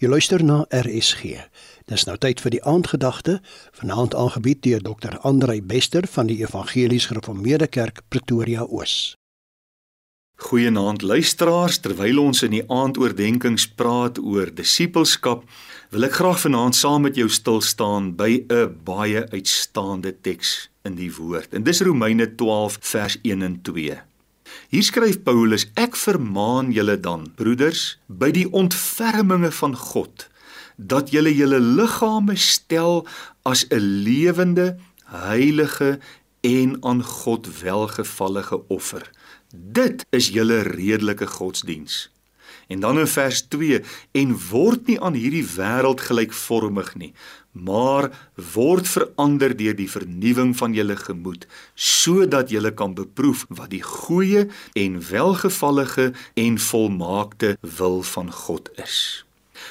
Jy luister na RSG. Dis nou tyd vir die aandgedagte, vanaand aangebied deur Dr. Andrei Bester van die Evangelies Gereformeerde Kerk Pretoria Oos. Goeienaand luisteraars, terwyl ons in die aandoordenkings praat oor disippelskap, wil ek graag vanaand saam met jou stil staan by 'n baie uitstaande teks in die woord. En dis Romeine 12 vers 1 en 2. Hier skryf Paulus: Ek vermaan julle dan, broeders, by die ontferminge van God, dat julle julle liggame stel as 'n lewende, heilige en aan God welgevallige offer. Dit is julle redelike godsdiens. En dan in vers 2 en word nie aan hierdie wêreld gelykvormig nie, maar word verander deur die vernuwing van julle gemoed, sodat julle kan beproef wat die goeie en welgevallige en volmaakte wil van God is.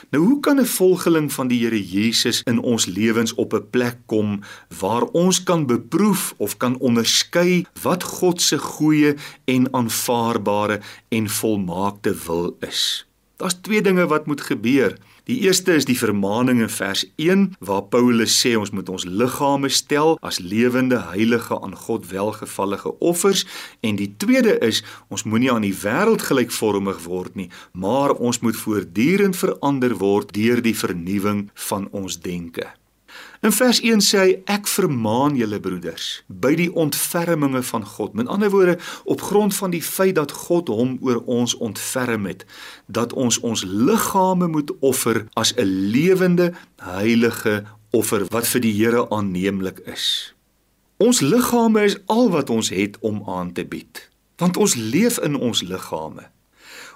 Nou hoe kan 'n volgeling van die Here Jesus in ons lewens op 'n plek kom waar ons kan beproef of kan onderskei wat God se goeie en aanvaarbare en volmaakte wil is? Daar's twee dinge wat moet gebeur. Die eerste is die vermaaning in vers 1 waar Paulus sê ons moet ons liggame stel as lewende, heilige aan God welgevallige offers en die tweede is ons moenie aan die wêreld gelykvormig word nie, maar ons moet voortdurend verander word deur die vernuwing van ons denke. In vers 1 sê hy ek vermaan julle broeders by die ontferminge van God. Met ander woorde, op grond van die feit dat God hom oor ons ontferm het, dat ons ons liggame moet offer as 'n lewende, heilige offer wat vir die Here aanneemlik is. Ons liggame is al wat ons het om aan te bied, want ons leef in ons liggame.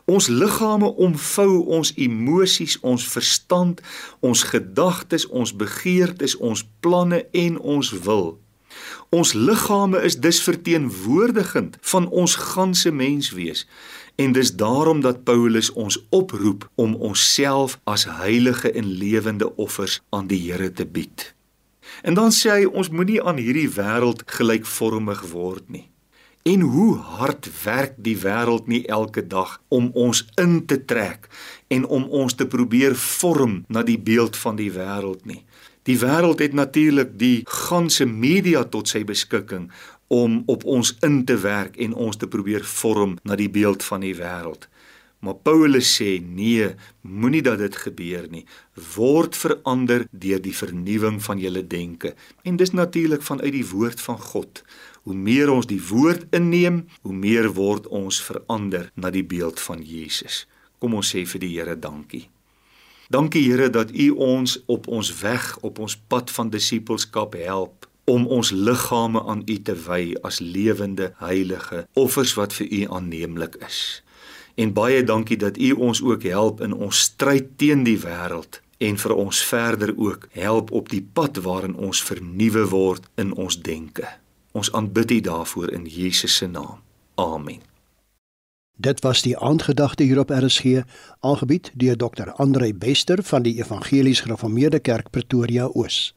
Ons liggame omvou ons emosies, ons verstand, ons gedagtes, ons begeertes, ons planne en ons wil. Ons liggame is dus verteenwoordigend van ons ganse menswees en dis daarom dat Paulus ons oproep om onsself as heilige en lewende offers aan die Here te bied. En dan sê hy ons moenie aan hierdie wêreld gelykvormig word nie. En hoe hard werk die wêreld nie elke dag om ons in te trek en om ons te probeer vorm na die beeld van die wêreld nie. Die wêreld het natuurlik die ganse media tot sy beskikking om op ons in te werk en ons te probeer vorm na die beeld van die wêreld. Maar Paulus sê nee, moenie dat dit gebeur nie. Word verander deur die vernuwing van julle denke. En dis natuurlik vanuit die woord van God. Hoe meer ons die woord inneem, hoe meer word ons verander na die beeld van Jesus. Kom ons sê vir die Here dankie. Dankie Here dat U ons op ons weg op ons pad van disippelskap help om ons liggame aan U te wy as lewende heilige offers wat vir U aanneemlik is. En baie dankie dat U ons ook help in ons stryd teen die wêreld en vir ons verder ook help op die pad waarin ons vernuwe word in ons denke. Ons aanbid U daarvoor in Jesus se naam. Amen. Dit was die aandgedagte hier op RSG, aangebied deur Dr. Andrei Bester van die Evangelies Gereformeerde Kerk Pretoria Oos.